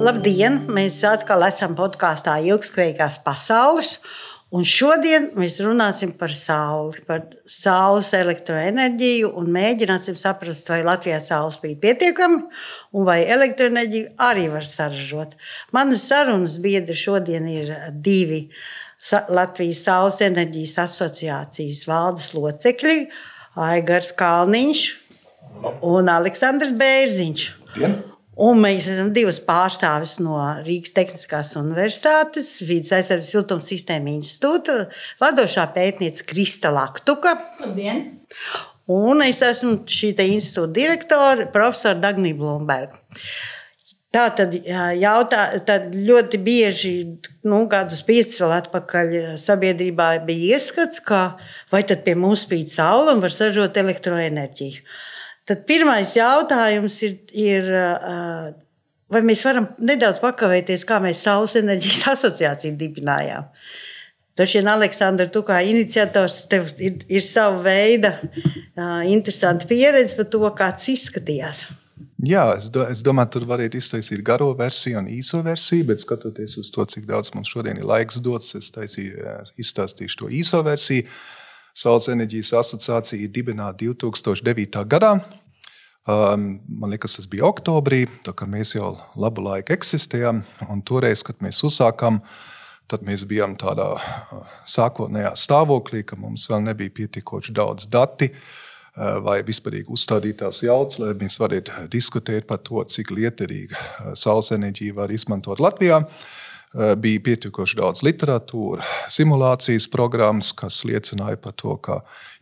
Labdien! Mēs atkal esam podkāstā Ilgspējīgās pasaules. Un šodien mēs runāsim par sauli, par saules elektroenerģiju un mēģināsim saprast, vai Latvijā saules bija pietiekami un vai elektroenerģiju arī var saražot. Manas sarunas biedri šodien ir divi Latvijas Saules enerģijas asociācijas valdes locekļi - Aigars Kalniņš un Aleksandrs Bērziņš. Ja. Un mēs esam divas pārstāvis no Rīgas Tehniskās Universitātes, Vides aizsardzības siltuma sistēma institūta, vadošā pētniece Krista Laktuka. Labdien! Un es esmu šī institūta direktore, profesora Dagnija Blūmberga. Tā tad, jautā, tad ļoti bieži, nu, gadus piecus vēl atpakaļ, sabiedrībā bija ieskats, ka vai tad pie mums spīd saule un var sažot elektroenerģiju. Tad pirmais jautājums ir, ir vai mēs varam nedaudz pakavēties, kā mēs Saules enerģijas asociāciju dibinājām. Taču, Aleksandra, tu kā iniciators, tev ir, ir sava veida interesanta pieredze par to, kā tas izskatījās. Jā, es, do, es domāju, tur varētu iztaisīt garo versiju un īso versiju, bet skatoties uz to, cik daudz mums šodien ir laiks dots, es taisīju, izstāstīšu to īso versiju. Saules enerģijas asociācija ir dibināta 2009. gadā. Um, man liekas, tas bija oktobrī, tā kā mēs jau labu laiku eksistējām. Toreiz, kad mēs uzsākām, tad mēs bijām tādā uh, sākotnējā stāvoklī, ka mums vēl nebija pietiekoši daudz dati uh, vai vispārīgi uzstādītās jaudas, lai mēs varētu diskutēt par to, cik liederīga uh, saules enerģija var izmantot Latvijā. Bija pietiekoši daudz literatūras, simulācijas programmas, kas liecināja par to, ka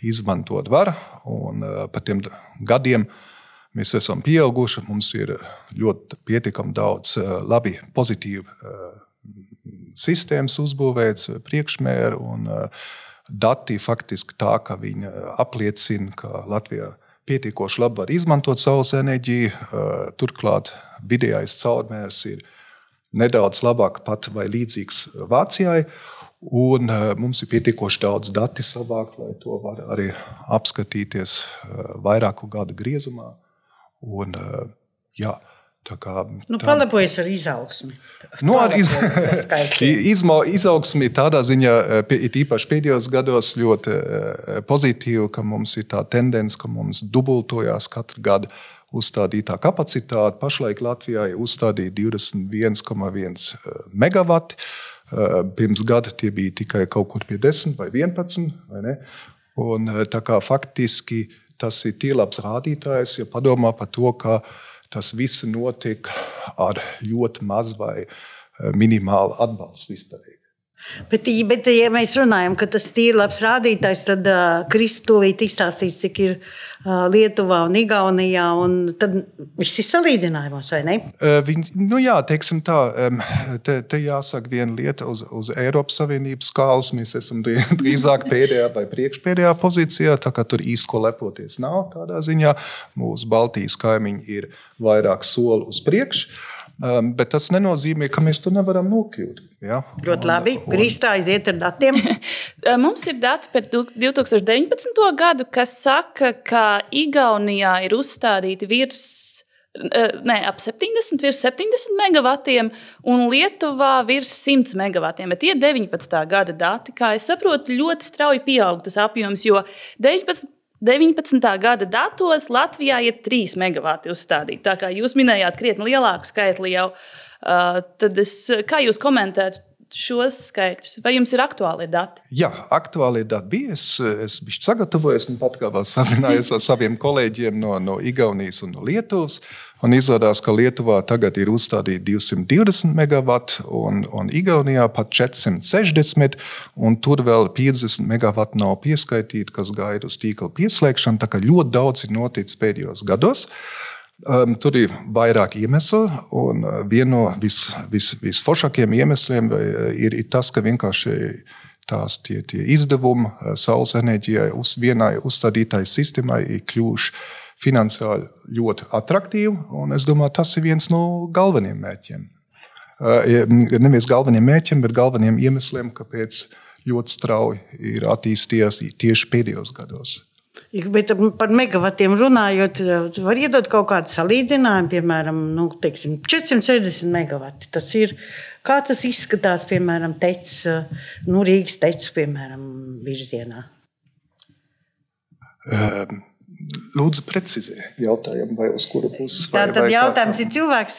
izmantot var. Un par tiem gadiem Mēs esam pieauguši, mums ir ļoti pietiekami daudz eh, labi, pozitīvu eh, sistēmas uzbūvēts, priekšmēru un eh, dati faktiski tā, ka viņi apliecina, ka Latvijā pietiekoši labi var izmantot saules enerģiju. Turklāt vidējais caurmērs ir nedaudz labāk pat vai līdzīgs Vācijai. Un mums ir pietiekoši daudz datu savākt, lai to var arī apskatīties vairāku gadu griezumā. Un, eh, jā, Kā, nu, tā... Palepojas ar izaugsmi. Nu, ar iz... Izma, izaugsmi tādā ziņā, eh, ir īpaši pēdējos gados, ļoti eh, pozitīva, ka mums ir tā tendence, ka mums dubultojās katru gadu uzstādītā kapacitāte. Pašlaik Latvijā ir uzstādīta 21,1 megawati. Pirms gada tie bija tikai kaut kur pie 10 vai 11. Vai Un, tā kā faktiski tas ir labs rādītājs, ja padomā par to, ka tas viss notiek ar ļoti maz vai eh, minimālu atbalstu vispārīgi. Bet, bet, ja mēs runājam, ka tas ir labs rādītājs, tad uh, Kristūlīt izstāstīs, cik ir uh, Lietuvā un Igaunijā. Un tad viss ir salīdzinājumos, vai ne? Uh, viņi, nu jā, teiksim tā, um, te, te jāsaka viena lieta uz, uz Eiropas Savienības skālas. Mēs esam drīzāk pēdējā vai priekšpēdējā pozīcijā, tā kā tur īsti ko lepoties nav tādā ziņā. Mūsu Baltijas kaimiņi ir vairāk soli uz priekšu. Um, bet tas nenozīmē, ka mēs tur nevaram nokļūt. Ja? Ļoti labi. Kristā aiziet ar datiem. Mums ir dati par 2019. gadu, kas saka, ka Igaunijā ir uzstādīti virs. Ne, ap 70, virs 70 megavatiem, un Lietuvā virs 100 megavatiem. Bet tie 19. gada dati, kā es saprotu, ļoti strauji pieaug tas apjoms, jo 19. 19. gada datos Latvijā ir 3 megawati uzstādīti. Tā kā jūs minējāt krietni lielāku skaitli jau, uh, tad es, kā jūs komentētu šos skaitļus? Vai jums ir aktuāli dati? Jā, aktuāli dati bija. Es, es biju sagatavojis un pat kā vēl sazinājos ar saviem kolēģiem no, no Igaunijas un no Lietuvas. Un izrādās, ka Lietuvā tagad ir uzstādīti 220 megawati, un, un Igaunijā pat 460, un tur vēl 50 megawati nav pieskaitīti, kas gaida uz tīkla pieslēgšanu. Tā kā ļoti daudz ir noticis pēdējos gados. Um, tur ir vairāk iemeslu, un uh, viens no vis, vis, visforšākajiem iemesliem uh, ir, ir tas, ka vienkārši tās tie, tie izdevumi uh, saules enerģijai uz vienai uzstādītai sistēmai ir kļuvuši finansiāli ļoti attraktīvi. Es domāju, tas ir viens no galvenajiem mērķiem. Nevis galvenajiem mērķiem, bet galvenajiem iemesliem, kāpēc ļoti strauji ir attīstījies tieši pēdējos gados. Bet par megavatiem runājot, var iedot kaut kādu salīdzinājumu, piemēram, nu, teiksim, 460 megawati. Tas ir, kā tas izskatās, piemēram, tec, nu, Rīgas tecu, piemēram, virzienā. Um, Lūdzu, precizējiet jautājumu, vai uz kuru pusi. Tā tad jautājums ir cilvēks,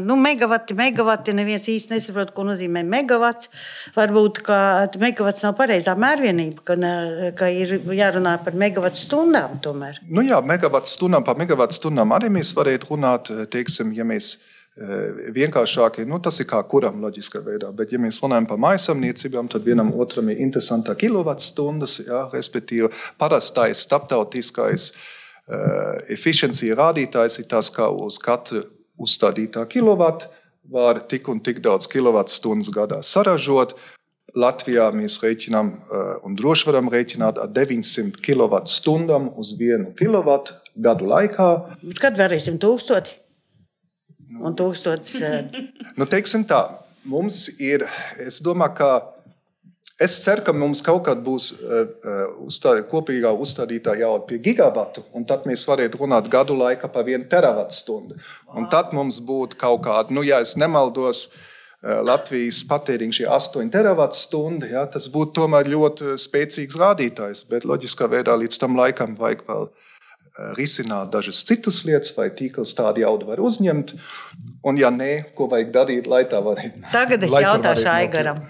nu, megawati, megawati. Neviens īsti nesaprot, ko nozīmē megawats. Varbūt, ka megawats nav pareizā mērvienība, ka, ka ir jārunā par megawatu stundām tomēr. Nu jā, megawatu stundām, par megawatu stundām arī mēs varētu runāt, teiksim, ja mēs Eh, vienkāršākie. Nu, tas ir kā kuram loģiskā veidā. Bet, ja mēs runājam par mājasemniecībām, tad vienam otram ir interesanta kilovatstundas, ja, respektīvi parastais starptautiskais uh, efficiency rādītājs ir tas, kā uz katru uzstādītā kilovatu var tik un tik daudz kilovatstundas gadā saražot. Latvijā mēs rēķinām, uh, un droši varam rēķināt ar 900 kWh uz vienu kilovatu gadu laikā. Kad varēsim tūkstoti? Un tūkstotis. nu, teiksim tā, mums ir, es domāju, ka. Es ceru, ka mums kaut kad būs uh, uzstā, kopīgā uzstādītā jau pie gigabatu, un tad mēs varētu runāt gadu laikā par vienu teravatu stundu. Un tad mums būtu kaut kāda, nu, ja es nemaldos, uh, Latvijas patēriņš ir 8 teravatu stundi. Ja, tas būtu tomēr ļoti spēcīgs rādītājs, bet loģiskā veidā līdz tam laikam vajag vēl uh, Eh, risināt dažas citas lietas, vai tīkls tādu jaudu var uzņemt. Un, ja nē, ko vajag darīt, lai tā varētu. Tagad es jautāšu Aigaram.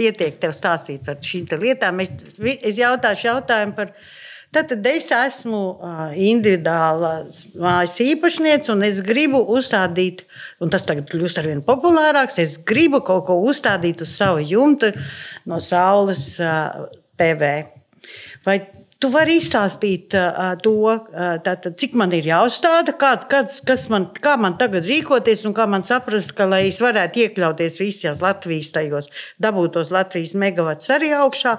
Pietiek tev stāstīt par šīm lietām. Es, es jautāšu jautājumu par. Tātad es esmu individuāla mājas īpašniece, un es gribu uzstādīt, un tas tagad kļūst ar vien populārāks. Es gribu kaut ko uzstādīt uz savu jumtu no saules PV. Vai Tu vari izstāstīt uh, to, uh, tātad, cik man ir jāuzstāda, kā, kas, kas man, kā man tagad rīkoties un kā man saprast, ka, lai es varētu iekļauties visās Latvijas tajos dabūtos Latvijas megavatus arī augšā.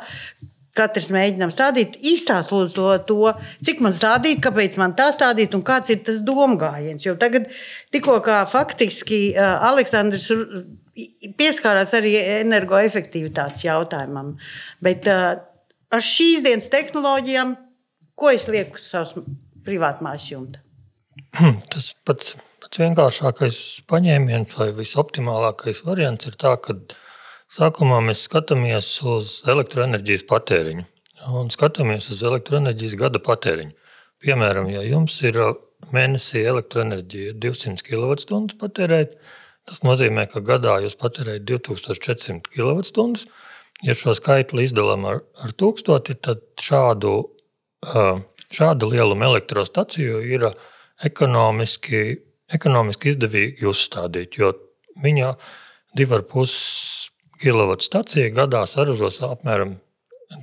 Katrs mēģinām stādīt, izstāst lūdzu to, to, cik man stādīt, kāpēc man tā stādīt un kāds ir tas domgājiens. Jo tagad tikko faktiski uh, Aleksandrs pieskārās arī energoefektivitātes jautājumam. Bet, uh, ar šīs dienas tehnoloģijām, ko es lieku savas privātmājas jumta? Tas pats, pats vienkāršākais paņēmiens vai visoptimālākais variants ir tā, ka sākumā mēs skatāmies uz elektroenerģijas patēriņu un skatāmies uz elektroenerģijas gada patēriņu. Piemēram, ja jums ir mēnesī elektroenerģija 200 kWh patērēt, tas nozīmē, ka gadā jūs patērējat 2400 kWh. Ja šo skaitli izdalām ar, ar tūkstoti, tad šādu, šādu lielumu elektrostaciju ir ekonomiski, ekonomiski izdevīgi uzstādīt, jo viņa 2,5 kW stacija gadā saražos apmēram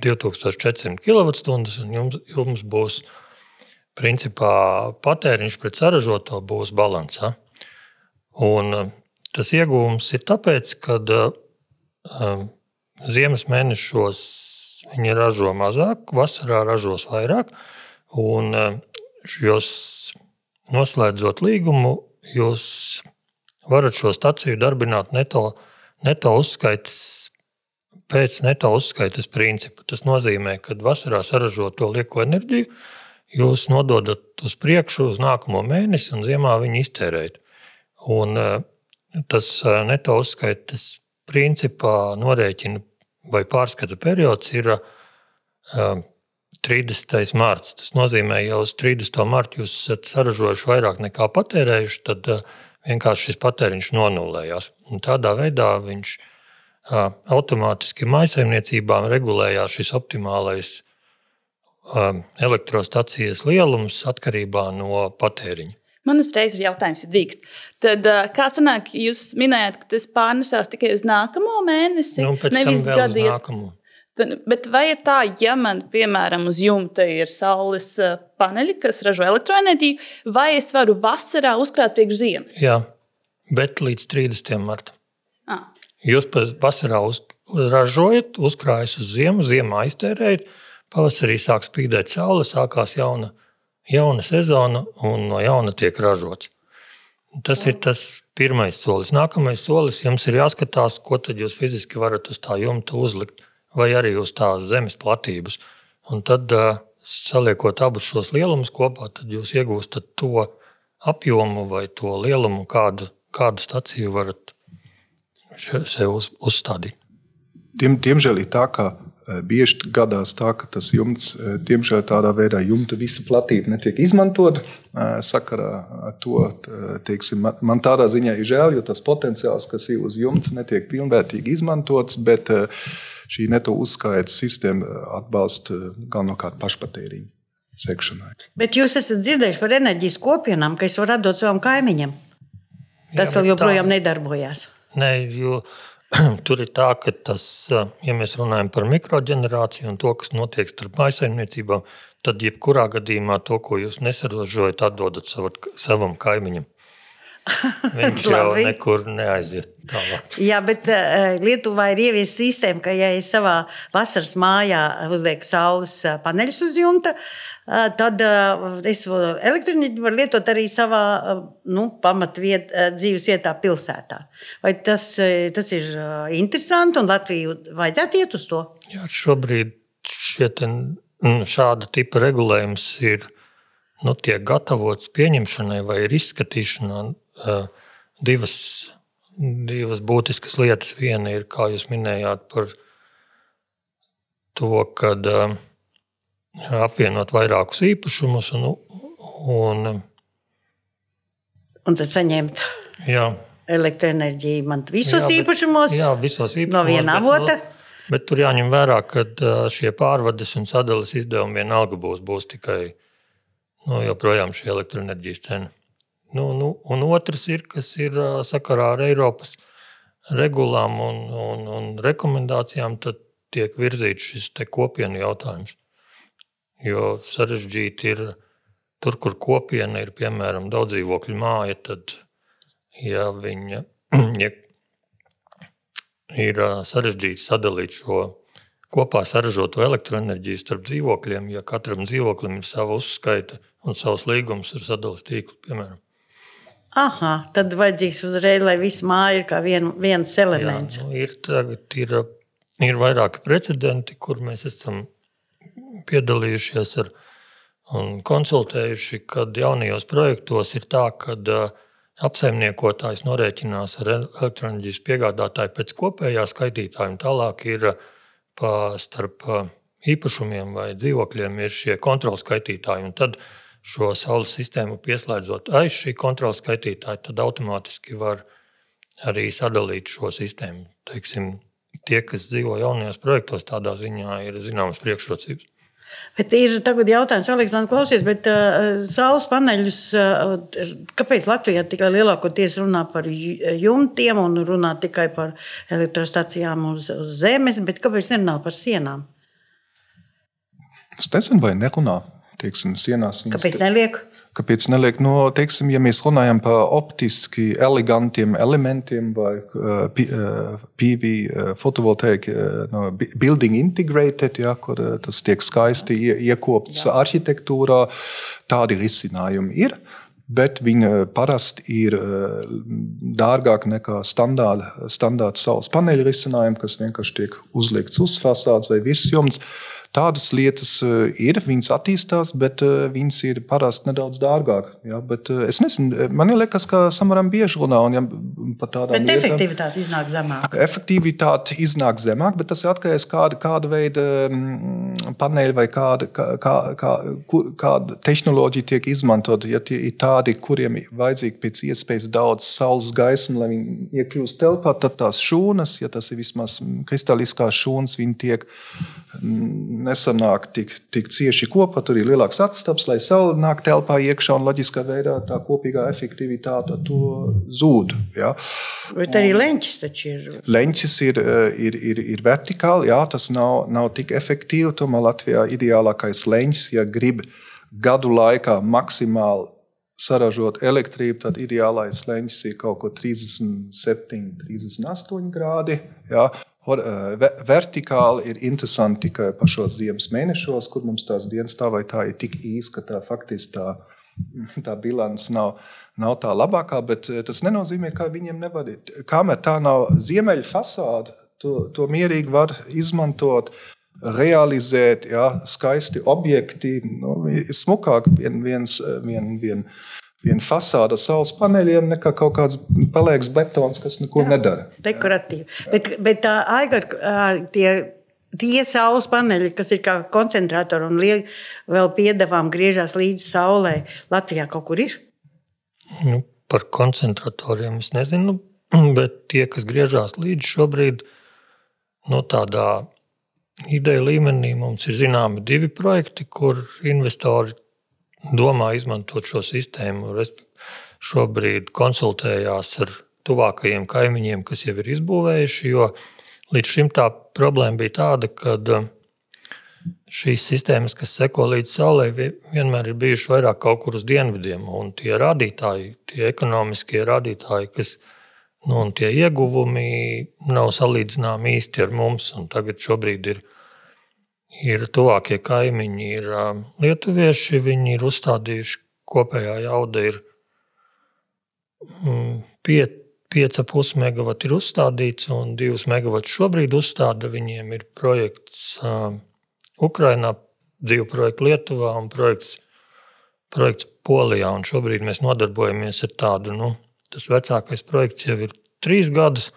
2400 kWh, un jums, jums būs principā patēriņš pret saražoto būs balansā. Un tas iegūms ir tāpēc, ka Ziemas mēnešos viņi ražo mazāk, vasarā ražos vairāk. Un jūs eh, noslēdzot līgumu, jūs varat šo staciju darbināt neto, neto uzskaites pēc neto uzskaites principa. Tas nozīmē, ka vasarā saražoto lieko enerģiju jūs nododat uz priekšu, uz nākamo mēnesi, un ziemā viņu iztērējat. Un eh, tas eh, neto uzskaites principā norēķina vai pārskata periods ir uh, 30. mārts. Tas nozīmē, ja uz 30. martu jūs esat saražojuši vairāk nekā patērējuši, tad uh, vienkārši šis patēriņš nonulējās. Un tādā veidā viņš uh, automātiski maisaimniecībām regulējās šis optimālais uh, elektrostacijas lielums atkarībā no patēriņa. Man uzreiz ir jautājums, ja drīkst. Tad, kā sanāk, jūs minējāt, ka tas pārnesās tikai uz nākamo mēnesi? Nu, nevis gadu nākamo. Bet vai ir tā, ja man, piemēram, uz jumta ir saules paneļi, kas ražo elektroenerģiju, vai es varu vasarā uzkrāt priekš ziemas? Jā, bet līdz 30. martam. Ah. Jūs vasarā uz, ražojat, uzkrājat uz ziemu, ziemā iztērējat, pavasarī sāk spīdēt saule, sākās jauna jauna sezona un no jauna tiek ražots. Tas ir tas pirmais solis. Nākamais solis jums ir jāskatās, ko tad jūs fiziski varat uz tā jumta uzlikt, vai arī uz tās zemes platības. Un tad saliekot abus šos lielumus kopā, tad jūs iegūstat to apjomu vai to lielumu, kādu, kādu staciju varat sev uz, uzstādīt. Diem, diemžēl ir tā, ka bieži gadās tā, ka tas jumts, diemžēl tādā veidā jumta visa platība netiek izmantota. Sakarā ar to teiksim, man tādā ziņā ir žēl, jo tas potenciāls, kas ir uz jumta, netiek pilnvērtīgi izmantots. Bet šī neto uzskaitas sistēma atbalsta galvenokārt pašpatēriņu sekšanai. Bet jūs esat dzirdējuši par enerģijas kopienām, ka es varu atdot savam kaimiņam. Tas Jā, vēl joprojām tā... nedarbojās. Nē, jo tur ir tā, ka tas, ja mēs runājam par mikroģenerāciju un to, kas notiek starp maisaimniecībām, tad jebkurā gadījumā to, ko jūs nesaražojat, atdodat savam kaimiņam. Viņš jau nekur neaiziet tālāk. Jā, bet uh, Lietuvā ir ieviesta sistēma, ka, ja es savā vasaras mājā uzlieku saules paneļus uz jumta, tad uh, es elektroenerģiju varu lietot arī savā uh, nu, pamatviet, uh, dzīves vietā, pilsētā. Vai tas, uh, tas ir uh, interesanti un Latviju vajadzētu iet uz to? Jā, šobrīd ten, šāda tipa regulējums ir nu, gatavots pieņemšanai vai izskatīšanai divas, divas būtiskas lietas. Viena ir, kā jūs minējāt, par to, ka apvienot vairākus īpašumus un, un, un tad saņemt. Jā. Elektroenerģija man visos jā, bet, īpašumos, jā, visos īpašumos no viena avota. Bet, nu, bet tur jāņem vērā, ka šie pārvades un sadales izdevumi vienalga būs, būs tikai nu, joprojām šī elektroenerģijas cena. Nu, nu, un otrs ir, kas ir sakarā ar Eiropas regulām un, un, un rekomendācijām, tad tiek virzīts šis kopienu jautājums. Jo sarežģīti ir tur, kur kopiena ir piemēram daudz dzīvokļu māja, tad, ja viņa ja ir sarežģīti sadalīt šo kopā saražoto elektroenerģiju starp dzīvokļiem, ja katram dzīvoklim ir sava uzskaita un savs līgums ar sadalījuma tīklu, piemēram. Aha, tad vajadzīgs uzreiz, lai viss māja ir kā vien, viens elements. Jā, nu, ir, tagad, ir, ir vairāki precedenti, kur mēs esam piedalījušies ar, un konsultējuši, kad jaunajos projektos ir tā, ka apsaimniekotājs norēķinās ar elektroenerģijas piegādātāju pēc kopējā skaitītāja, un tālāk ir pa starp īpašumiem vai dzīvokļiem ir šie kontrols skaitītāji. Tad šo saules sistēmu pieslēdzot aiz šī kontrols skaitītāja, tad automātiski var arī sadalīt šo sistēmu. Teiksim, tie, kas dzīvo jaunajos projektos, tādā ziņā ir zināmas priekšrocības. Bet ir tagad jautājums, Aleksandrs, klausies, bet uh, saules paneļus, uh, kāpēc Latvijā tikai lielākoties runā par jumtiem un runā tikai par elektrostacijām uz, uz zemes, bet kāpēc nerunā par sienām? Es nezinu, vai nerunā teiksim, sienās. Kāpēc neliek? Kāpēc neliek? No, nu, teiksim, ja mēs runājam par optiski elegantiem elementiem vai PV fotovoltaika, no, building integrated, ja, kur tas tiek skaisti iekopts Jā. arhitektūrā, tādi risinājumi ir. Bet viņa parasti ir dārgāka nekā standārta saules paneļa risinājumi, kas vienkārši tiek uzlikts uz fasādes vai virsjumts. Tādas lietas eh, ir, viņas attīstās, bet eh, viņas ir parasti nedaudz dārgākas. Ja? Bet eh, es nezinu, man liekas, ka samaram bieži runā. Un, ja, bet lietām, efektivitāte iznāk zemāk. Efektivitāte iznāk zemāk, bet tas ir atkarīgs no kāda, kāda veida mm, paneļa vai kāda, kā, kā, kur, kāda tehnoloģija tiek izmantota. Ja tie ir tādi, kuriem ir vajadzīgi pēc iespējas daudz saules gaismu, lai viņi iekļūst telpā, tad tās šūnas, ja tas ir vismaz kristāliskās šūnas, viņi tiek mm, nesanāk tik, tik cieši kopā. Tur ir lielāks atstaps, lai saule nāk telpā iekšā un loģiskā veidā tā kopīgā efektivitāte to zūd. Ja. Bet arī leņķis taču ir. Leņķis ir, ir, ir, ir vertikāli, jā, tas nav, nav tik efektīvi. Tomēr Latvijā ideālākais leņķis, ja grib gadu laikā maksimāli saražot elektrību, tad ideālais leņķis ir kaut ko 37, 38 grādi. Ja. Vertikāli ir interesanti tikai pašos ziemas mēnešos, kur mums tās dienas tā vai tā ir tik īsa, ka tā faktiski tā, tā bilance nav, nav tā labākā. Bet tas nenozīmē, ka viņiem nevar. Kamēr tā nav ziemeļa fasāde, to, to mierīgi var izmantot realizēt, ja, skaisti objekti, nu, smukāk vien, viens, vien, vien, vien fasāde saules paneļiem nekā kaut kāds pelēks betons, kas neko Jā, nedara. Dekoratīvi. Bet, bet tā aigar, tie, tie saules paneļi, kas ir kā koncentratori un liek, vēl piedevām griežās līdz saulē, Latvijā kaut kur ir? Nu, par koncentratoriem es nezinu, bet tie, kas griežās līdz šobrīd, no nu, tādā ideja līmenī mums ir zināmi divi projekti, kur investori domā izmantot šo sistēmu. Šobrīd konsultējās ar tuvākajiem kaimiņiem, kas jau ir izbūvējuši, jo līdz šim tā problēma bija tāda, ka šīs sistēmas, kas seko līdz saulē, vienmēr ir bijušas vairāk kaut kur uz dienvidiem, un tie rādītāji, tie ekonomiskie rādītāji, kas Nu, tie ieguvumi nav salīdzināmi īsti ar mums. Tagad šobrīd ir, ir tuvākie kaimiņi, ir lietuvieši. Viņi ir uzstādījuši kopējā jauda ir 5,5 megawati ir uzstādīts, un 2 megawati šobrīd uzstāda. Viņiem ir projekts uh, Ukrainā, divi projekti Lietuvā un projekts, projekts Polijā. Un šobrīd mēs nodarbojamies ar tādu nu, Tas vecākais projekts jau ir trīs gadus,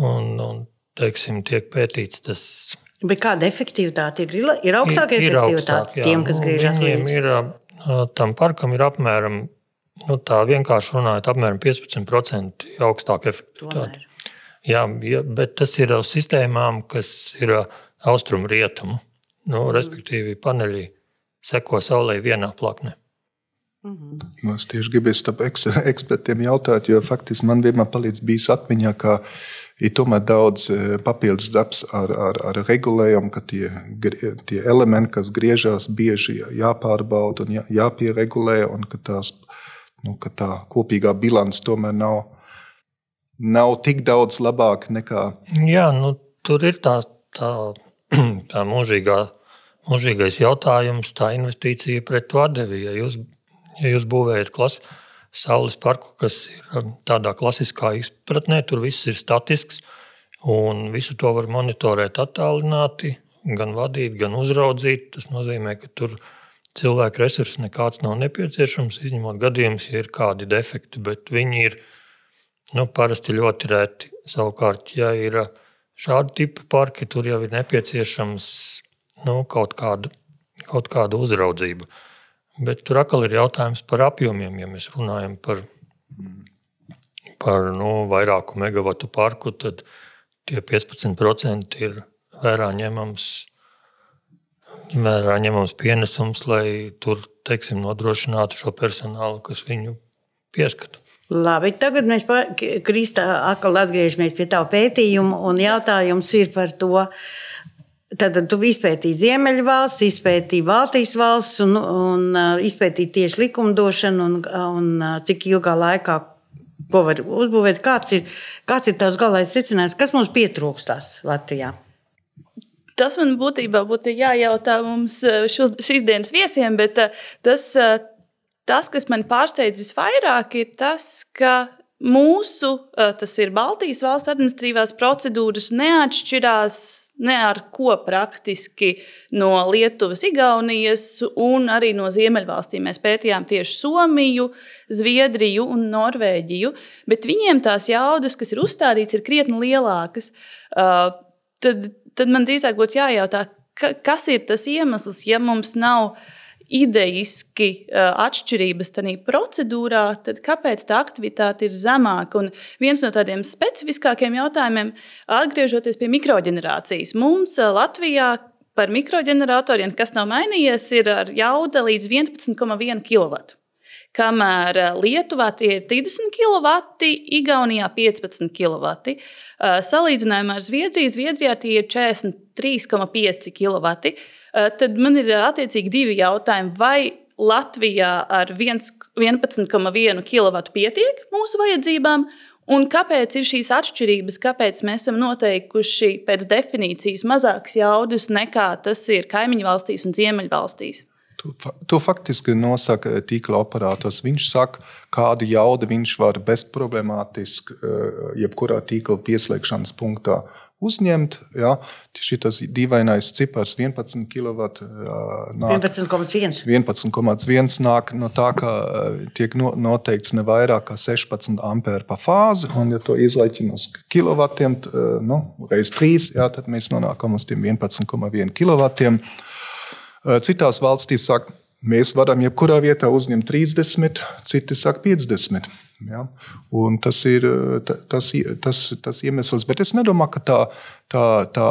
un, un teiksim, tiek pētīts tas. Bet kāda efektivitāte ir? Ir augstāka ir, efektivitāte ir augstāk, tiem, kas griežas līdzi? Ir, tam parkam ir apmēram, nu, tā vienkārši runājot, apmēram 15% augstāka efektivitāte. Tomēr. Jā, bet tas ir uz sistēmām, kas ir austrumu rietumu. Nu, respektīvi, paneļi seko saulē vienā plaknē. Mhm. Es tieši gribēju tam ekspertiem jautāt, jo faktiski man vienmēr palīdz bijis atmiņā, ka ir tomēr daudz e, papildus darbs ar, ar, ar regulējumu, ka tie, tie elementi, kas griežās, bieži jāpārbauda un jā, jāpieregulē, un ka, tās, nu, ka tā kopīgā bilance tomēr nav, nav tik daudz labāka nekā. Jā, nu, tur ir tā, tā, tā mūžīgā, mūžīgais jautājums, tā investīcija pret to atdevi. Ja jūs Ja jūs būvējat klasi, saules parku, kas ir um, tādā klasiskā izpratnē, tur viss ir statisks un visu to var monitorēt attālināti, gan vadīt, gan uzraudzīt. Tas nozīmē, ka tur cilvēku resursi nekāds nav nepieciešams, izņemot gadījumus, ja ir kādi defekti, bet viņi ir nu, parasti ļoti reti. Savukārt, ja ir uh, šādi tipi parki, tur jau ir nepieciešams nu, kaut, kāda, kaut kāda uzraudzība. Bet tur atkal ir jautājums par apjomiem. Ja mēs runājam par, par nu, vairāku megawatu parku, tad tie 15% ir vērā ņemams, vērā ņemams pienesums, lai tur teiksim, nodrošinātu šo personālu, kas viņu pieskata. Labi, tagad mēs Kristā atkal atgriežamies pie tā pētījuma, un jautājums ir par to, uh, Tad tu izpētīji Ziemeļvalsts, izpētīji Baltijas valsts un, un uh, izpētīji tieši likumdošanu un, un uh, cik ilgā laikā ko var uzbūvēt. Kāds ir, kāds ir tavs galvenais secinājums, kas mums pietrūkstās Latvijā? Tas man būtībā būtu jājautā mums uh, šos, šīs dienas viesiem, bet tas, tas, kas man pārsteidz visvairāk, ir tas, ka mūsu, tas ir Baltijas valsts administratīvās procedūras, neatšķirās ne ar ko praktiski no Lietuvas, Igaunijas un arī no Ziemeļvalstīm. Mēs pētījām tieši Somiju, Zviedriju un Norvēģiju, bet viņiem tās jaudas, kas ir uzstādītas, ir krietni lielākas. Uh, tad, tad man drīzāk būtu jājautā, kas ir tas iemesls, ja mums nav idejiski atšķirības tajā procedūrā, tad kāpēc tā aktivitāte ir zemāka? Un viens no tādiem specifiskākiem jautājumiem, atgriežoties pie mikroģenerācijas, mums Latvijā par mikroģeneratoriem, kas nav mainījies, ir jauda līdz 11,1 kW. Kamēr Lietuvā tie ir 30 kW, Igaunijā 15 kW. Salīdzinājumā ar Zviedriju, Zviedrijā tie ir 43,5 kW. Eh, tad man ir eh, attiecīgi divi jautājumi. Vai Latvijā ar 11,1 kW pietiek mūsu vajadzībām? Un kāpēc ir šīs atšķirības? Kāpēc mēs esam noteikuši pēc definīcijas mazākas jaudas nekā tas ir kaimiņu valstīs un ziemeļvalstīs? Tu, tu faktiski nosaka tīkla operators. Viņš saka, kādu jaudu viņš var bezproblemātiski, eh, jebkurā tīkla pieslēgšanas punktā uzņemt. Ja, šis dīvainais cipars 11 kW. Nāk, 11,1. 11,1 nāk no tā, ka tiek noteikts ne vairāk kā 16 ampēri pa fāzi. Un, ja to izlaiķina uz kilovatiem, nu, reiz 3, jā, tad mēs nonākam uz tiem 11,1 kW. Citās valstīs saka, mēs varam jebkurā vietā uzņemt 30, citi saka 50. Ja? Un tas ir tas, tas, tas iemesls, bet es nedomāju, ka tā, tā, tā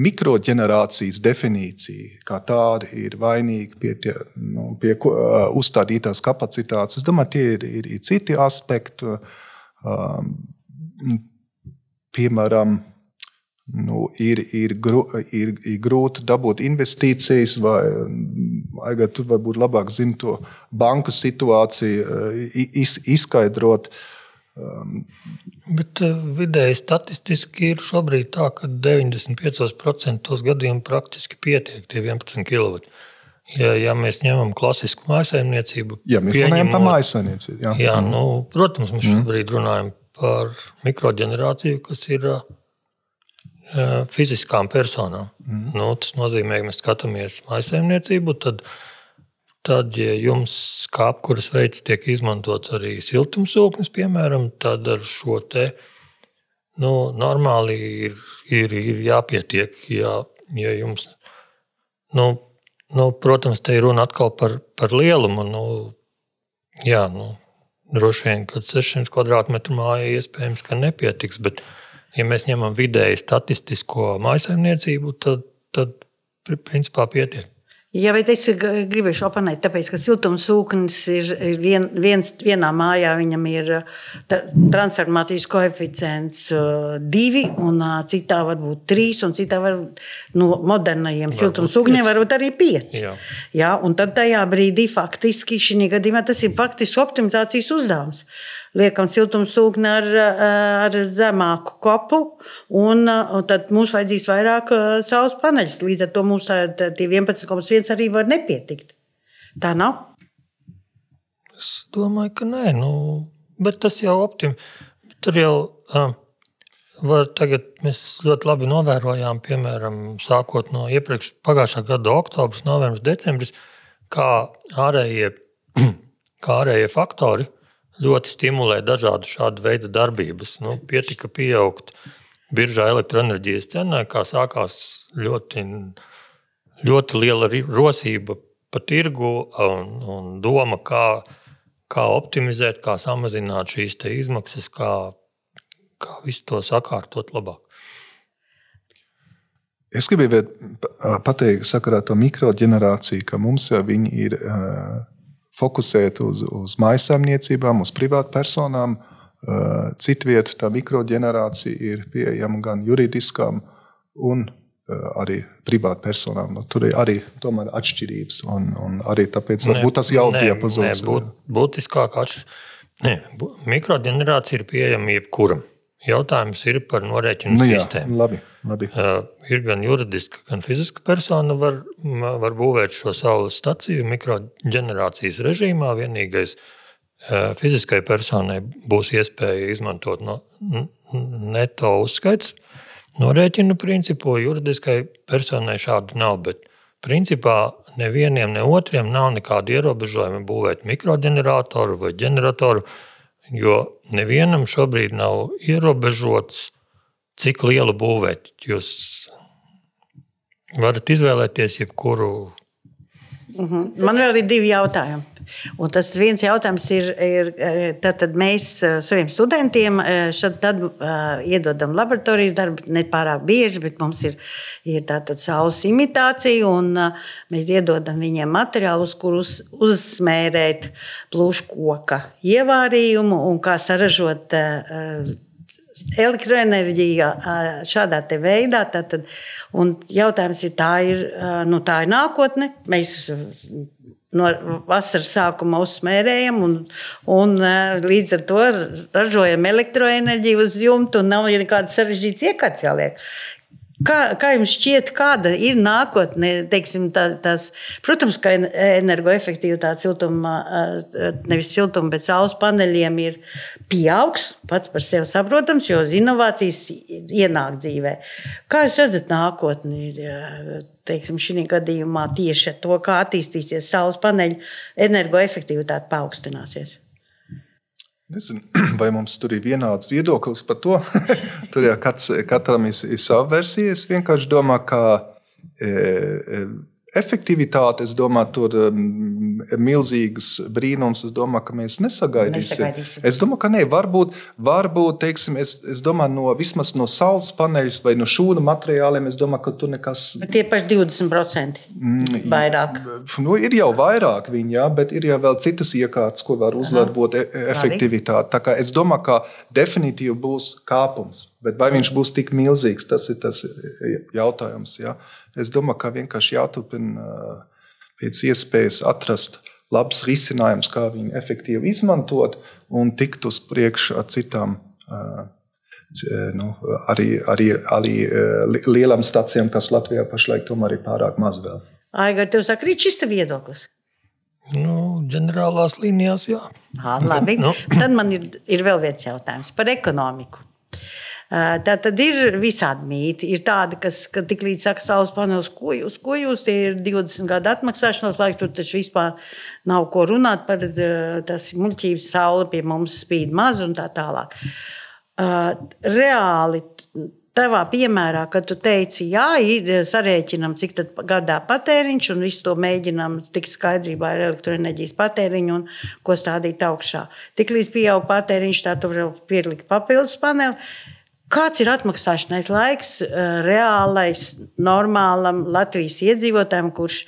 mikroģenerācijas definīcija kā tāda ir vainīga pie, tie, nu, pie uh, uzstādītās kapacitātes. Es domāju, tie ir, ir, ir citi aspekti. Um, piemēram, nu, ir, ir, gru, ir, ir grūti dabūt investīcijas, vai Aiga, tu varbūt labāk zini to banku situāciju, iz, izskaidrot. Um, Bet uh, vidēji statistiski ir šobrīd tā, ka 95% gadījumu praktiski pietiek tie 11 kW. Ja, ja mēs ņemam klasisku mājsaimniecību, ja mēs runājam par mājsaimniecību, jā. jā nu, protams, mēs mm. šobrīd runājam par mikroģenerāciju, kas ir uh, fiziskām personām. Mm. Nu, tas nozīmē, ka mēs skatāmies maisaimniecību. Tad, tad, ja jums kā apkuras veids tiek izmantots arī siltumsūknis, piemēram, tad ar šo te nu, normāli ir, ir, ir jāpietiek. Ja, ja jums, nu, nu, protams, te ir runa atkal par, par lielumu. Nu, jā, nu, droši vien, kad 600 km2 māja iespējams, ka nepietiks. Bet, uh, ja mēs ņemam vidēji statistisko maisaimniecību, tad, tad principā pietiek. Jā, bet es gribēju oponēt, tāpēc, ka siltumsūknis ir vien, viens, vienā mājā, viņam ir transformācijas koeficients divi, un citā varbūt trīs, un citā var no modernajiem siltumsūkņiem varbūt arī pieci. Jā. Jā, un tad tajā brīdī faktiski šī gadījumā tas ir faktiski optimizācijas uzdevums liekam siltumsūkni ar, ar zemāku kopu, un, un tad mums vajadzīs vairāk saules paneļus. Līdz ar to mums tā, tā, tie 11,1 arī var nepietikt. Tā nav. Es domāju, ka nē, nu, bet tas jau optim. Tur jau uh, var tagad mēs ļoti labi novērojām, piemēram, sākot no iepriekš pagājušā gada oktobris, novembris, decembris, kā ārējie, kā ārējie faktori ļoti stimulē dažādu šādu veidu darbības. Nu, pietika pieaugt biržā elektroenerģijas cenai, kā sākās ļoti, ļoti liela rosība pa tirgu un, un doma, kā, kā optimizēt, kā samazināt šīs izmaksas, kā, kā visu to sakārtot labāk. Es gribēju pateikt, sakarā ar to mikroģenerāciju, ka mums viņi ir fokusēt uz, uz maisaimniecībām, uz privātpersonām. Uh, Citvieta tā mikroģenerācija ir pieejama gan juridiskām, gan uh, arī privātpersonām. Nu, tur ir arī tomēr atšķirības, un, un arī tāpēc ne, tas jau ir diapazons. Būt, būtiskāk atšķirības. Mikroģenerācija ir pieejama jebkuram. Jautājums ir par norēķinu nu, jā, sistēmu. Labi, labi. Uh, ir gan juridiska, gan fiziska persona, var, var būvēt šo saules staciju mikroģenerācijas režīmā. Vienīgais uh, fiziskai personai būs iespēja izmantot no, neto uzskaits norēķinu principu. Juridiskai personai šādu nav. Bet principā nevienam, ne otriem nav nekāda ierobežojuma būvēt mikroģeneratoru vai ģeneratoru. Uh, Jo nevienam šobrīd nav ierobežots, cik lielu būvēt. Jūs varat izvēlēties jebkuru. Uh mhm. -huh. Man vēl ir divi jautājumi. Un tas viens jautājums ir, ir tad, tad mēs saviem studentiem šad, tad, uh, iedodam laboratorijas darbu, ne pārāk bieži, bet mums ir, ir tāda saules imitācija, un uh, mēs iedodam viņiem materiālu, uz kurus uzsmērēt plūšu koka ievārījumu un kā saražot uh, elektroenerģija šādā veidā. Tātad, jautājums ir, tā ir, nu, tā ir nākotne. Mēs no vasaras sākuma uzsmērējam un, un līdz ar to ražojam elektroenerģiju uz jumta un nav nekādas sarežģītas iekārtas jāliek. Kā, kā jums šķiet, kāda ir nākotne? Teiksim, tā, tās, protams, ka energoefektivitāte siltuma, nevis siltuma, bet saules paneļiem ir pieaugs pats par sevi saprotams, jo inovācijas ienāk dzīvē. Kā jūs redzat nākotni? Teiksim, šī gadījumā tieši to, kā attīstīsies saules paneļu energoefektivitāte paaugstināsies. Nezinu, vai mums tur ir vienāds viedoklis par to. tur jau kats, katram ir, ir sava versija. Es vienkārši domāju, ka e, e, efektivitāte, es domāju, tur um, milzīgas brīnums. Es domāju, ka mēs nesagaidīsim. nesagaidīsim. Es domāju, ka nē, varbūt, varbūt teiksim, es, es domāju, no, vismaz no saules paneļa vai no šūnu materiāliem, es domāju, ka tur nekas. Bet tie paši 20% mm, vairāk. Nu, ir jau vairāk viņi, jā, bet ir jau vēl citas iekārtas, ko var uzlabot e efektivitāti. Tā kā es domāju, ka definitīvi būs kāpums. Bet vai viņš būs tik milzīgs, tas ir tas jautājums. Jā. Es domāju, ka vienkārši jāturpina pēc iespējas atrast labs risinājums, kā viņu efektīvi izmantot un tikt uz priekšu ar citām. Nu, arī, arī, arī lielām stācijām, kas Latvijā pašlaik tomēr ir pārāk maz vēl. Aigar, tev saka, rīč šis viedoklis. Nu, ģenerālās līnijās, jā. À, labi. nu. Tad man ir, ir vēl viens jautājums par ekonomiku. Tā tad ir visādi mīti. Ir tādi, kas tik līdz saka, saules panelis, ko jūs, ko jūs tie ir 20 gadu atmaksāšanās laiks, tur taču vispār nav ko runāt par tas muļķības saule pie mums spīd maz un tā tālāk. Reāli tavā piemērā, kad tu teici, jā, sarēķinam, cik gadā patēriņš, un visu to mēģinām tikt skaidrībā ar elektroenerģijas patēriņu un ko stādīt augšā. Tiklīdz pieaug patēriņš, tā tu vari pielikt papildus paneli. Kāds ir atmaksāšanās laiks eh, reālais, normālam Latvijas iedzīvotājam, kurš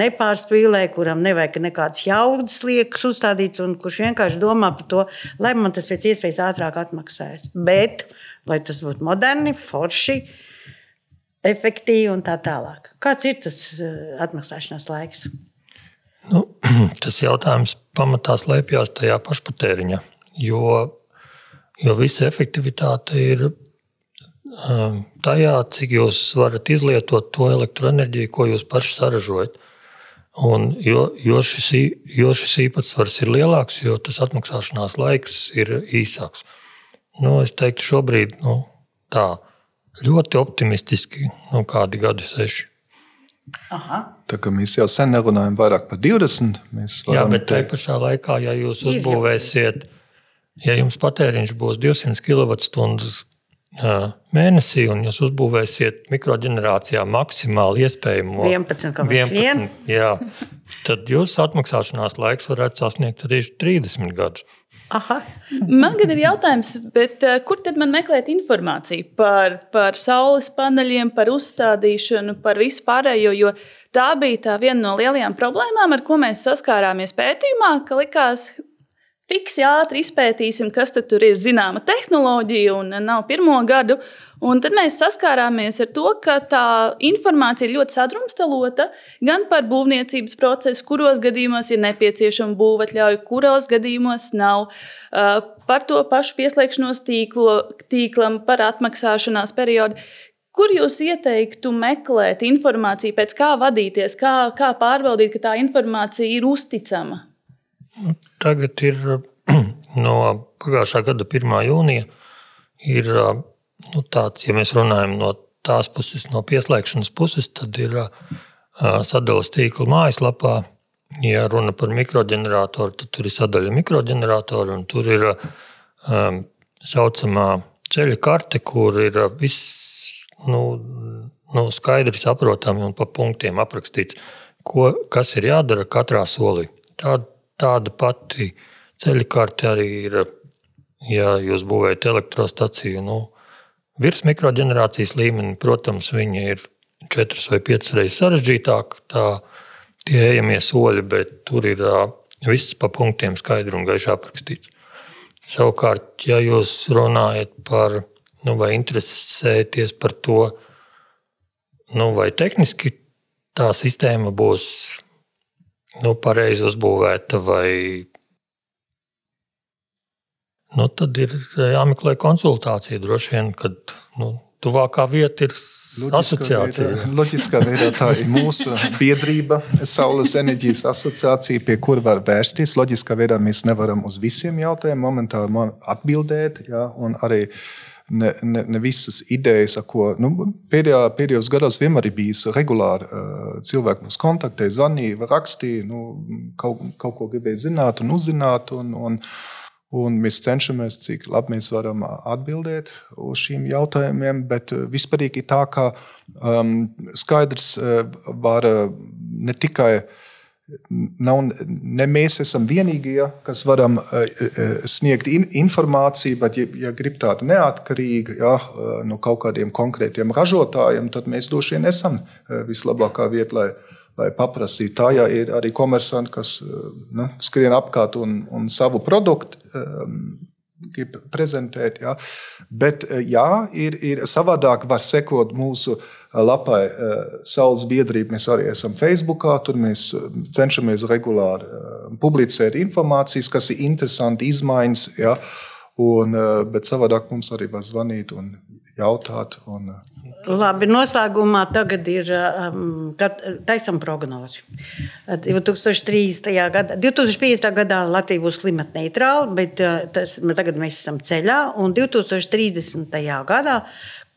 nepārspīlē, kuram nevajag nekādas jaudas liekas uzstādīt, un kurš vienkārši domā par to, lai man tas pēc iespējas ātrāk atmaksājas. Bet, lai tas būtu moderni, forši, efektīvi un tā tālāk. Kāds ir tas eh, atmaksāšanās laiks? Nu, tas jautājums pamatā slēpjas tajā pašpatēriņā, jo, jo visa efektivitāte ir tajā, cik jūs varat izlietot to elektroenerģiju, ko jūs paši saražojat. Un jo, jo, šis, jo šis īpatsvars ir lielāks, jo tas atmaksāšanās laiks ir īsāks. Nu, es teiktu, šobrīd nu, tā ļoti optimistiski, nu, kādi gadi seši. Aha. Tā kā mēs jau sen nerunājam vairāk par 20, mēs varam. Jā, bet tajā pašā laikā, ja jūs uzbūvēsiet, ja jums patēriņš būs 200 kWh mēnesī, un jūs uzbūvēsiet mikroģenerācijā maksimāli iespējamo 11,1. Jā, tad jūsu atmaksāšanās laiks varētu sasniegt arī 30 gadus. Aha. Man gan ir jautājums, bet, uh, kur tad man meklēt informāciju par, par saules paneļiem, par uzstādīšanu, par visu pārējo? Jo tā bija tā viena no lielajām problēmām, ar ko mēs saskārāmies pētījumā, ka likās, Fiksi ātri izpētīsim, kas tur ir zināma tehnoloģija un nav pirmo gadu. Un tad mēs saskārāmies ar to, ka tā informācija ir ļoti sadrumstalota gan par būvniecības procesu, kuros gadījumos ir nepieciešama būvatļauja, kuros gadījumos nav, par to pašu pieslēgšanos tīklo, tīklam, par atmaksāšanās periodu. Kur jūs ieteiktu meklēt informāciju, pēc kā vadīties, kā, kā pārbaudīt, ka tā informācija ir uzticama? Tagad ir no pagājušā gada 1. jūnija. Ir nu, tāds, ja mēs runājam no tās puses, no pieslēgšanas puses, tad ir sadalījums tīkla mājaslapā. Ja runa par mikroģeneratoru, tad tur ir sadaļa mikroģeneratoru, un tur ir um, saucamā ceļa karte, kur ir viss nu, nu, skaidri saprotami un pa punktiem aprakstīts, ko, kas ir jādara katrā solī. Tāda Tāda pati ceļa karte arī ir, ja jūs būvējat elektrostaciju. Nu, virs mikroģenerācijas līmeņa, protams, viņi ir četras vai piecas reizes sarežģītāk, tā tie ejamie soļi, bet tur ir viss pa punktiem skaidri un gaiši aprakstīts. Savukārt, ja jūs runājat par, nu, vai interesēties par to, nu, vai tehniski tā sistēma būs nu, pareizi uzbūvēta, vai nu, tad ir jāmeklē konsultācija. Droši vien, kad nu, tuvākā vieta ir Loģiskā asociācija. veidā, loģiskā veidā tā ir mūsu biedrība, Saules enerģijas asociācija, pie kura var vērsties. Loģiskā veidā mēs nevaram uz visiem jautājumiem momentāli atbildēt. Ja, un arī ne, ne, ne visas idejas, ko nu, pēdējā, pēdējos gados vienmēr ir bijis regulāri. Uh, cilvēki mums kontaktē, zvanīja, rakstīja, nu, kaut, kaut ko gribēja zināt un uzzināt. Un, un, Un mēs cenšamies, cik labi mēs varam atbildēt uz šiem jautājumiem. Bet vispārīgi tā, ka um, skaidrs var ne tikai. Nav, ne mēs esam vienīgie, kas varam sniegt informāciju, bet, ja, ja grib tādu neatkarīgu ja, no kaut kādiem konkrētiem ražotājiem, tad mēs droši vien esam vislabākā vieta, lai lai paprasītu. Tā ja ir arī komersanti, kas nu, skrien apkārt un, un savu produktu. Um, grib prezentēt. Ja. Bet jā, ir, ir savādāk, var sekot mūsu lapai Saules biedrība. Mēs arī esam Facebook, tur mēs cenšamies regulāri publicēt informācijas, kas ir interesanti, izmaiņas. Ja. Un, bet savādāk mums arī var zvanīt un jautāt. Un, Labi, noslēgumā tagad ir um, taisam prognozi. 2030. gadā, 2050. gadā Latvija būs klimata neitrāla, bet tas, tagad mēs esam ceļā. Un 2030. gadā,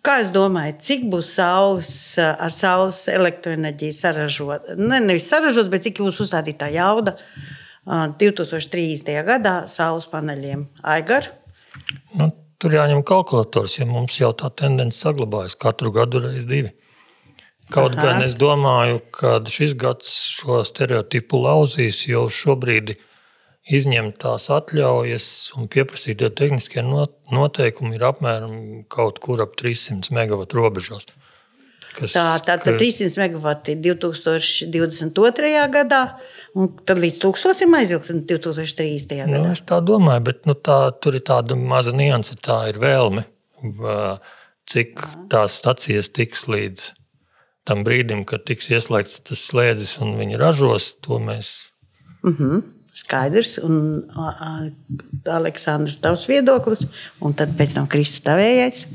kā jūs domājat, cik būs saules, uh, ar saules elektroenerģiju saražot? Ne, nevis saražot, bet cik būs uzstādītā jauda uh, 2030. gadā saules paneļiem? Aigar? Nu, Tur jāņem kalkulators, jo mums jau tā tendence saglabājas katru gadu reiz divi. Kaut Aha. gan es domāju, ka šis gads šo stereotipu lauzīs, jo šobrīd izņemt tās atļaujas un pieprasītie tehniskie noteikumi ir apmēram kaut kur ap 300 megawatu robežās. Kas, tā tad ka... 300 megawati 2022. gadā Un tad līdz tūkstošiem aizilgsim 2030. gadā. Nu, es tā domāju, bet nu, tā, tur ir tāda maza nianse, tā ir vēlme. Cik tās stacijas tiks līdz tam brīdim, kad tiks ieslēgts tas slēdzis un viņi ražos, to mēs. Mm -hmm. Skaidrs, un Aleksandrs, tavs viedoklis, un tad pēc tam Kristus tavējais.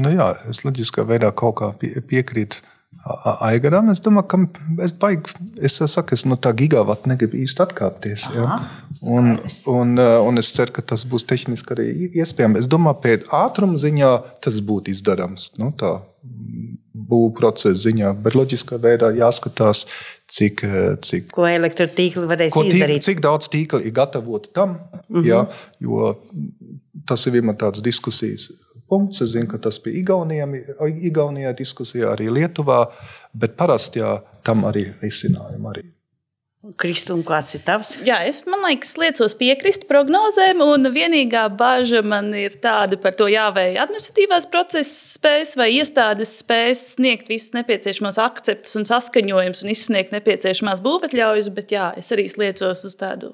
Nu jā, es loģiskā veidā kaut kā piekrītu Aigaram. Es domāju, ka es baigi, es saku, es no tā gigavata negribu īsti atkāpties. Aha, un, un, un es ceru, ka tas būs tehniski arī iespējams. Es domāju, pēc ātruma ziņā tas būtu izdarāms. Nu, tā būvniecības procesa ziņā, bet loģiskā veidā jāskatās, cik. cik ko elektrotīkli varēs tīkli, izdarīt. Cik daudz tīkli ir gatavoti tam, mm -hmm. jā, jo tas ir vienmēr tāds diskusijas punkts. Es zinu, ka tas bija Igaunijā diskusijā, arī Lietuvā, bet parasti jā, tam arī risinājumi arī. Kristūna, kāds ir tavs? Jā, es liekas, liecos piekrist prognozēm, un vienīgā bažas man ir tāda par to, vai administratīvās procesa spējas vai iestādes spējas sniegt visus nepieciešamos akceptus un saskaņojumus un izsniegt nepieciešamās būvatļaujas, bet jā, es arī liecos uz tādu,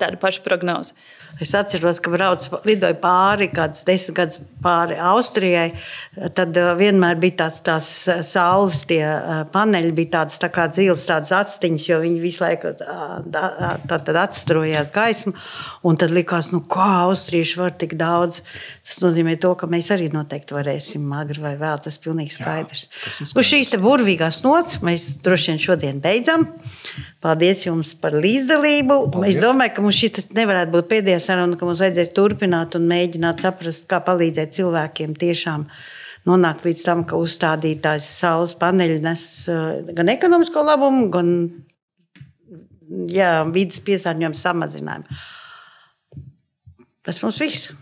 tādu pašu prognozi. Es atceros, ka braucu, lidoju pāri, kāds desmit gadus pāri Austrijai. Tad uh, vienmēr bija tās, tās uh, saules uh, paneļi, bija tādas tā kā dzīves, tādas atstiņas, jo viņi visu laiku atstrojās gaismu. Un tad likās, nu, kā austrieši var tik daudz. Tas nozīmē, to, ka mēs arī noteikti varēsim agri vai vēl. Tas ir pilnīgi skaidrs. Jā, skaidrs. Uz šīs burvīgās nots mēs droši vien šodien beidzam. Paldies jums par līdzdalību. Paldies. Es domāju, ka mums šis nevarētu būt pēdējais saruna, ka mums vajadzēs turpināt un mēģināt saprast, kā palīdzēt cilvēkiem tiešām nonākt līdz tam, ka uzstādītājs saules paneļi nes eh, gan ekonomisko labumu, gan jā, vidas piesārņojumu samazinājumu. Tas mums viss.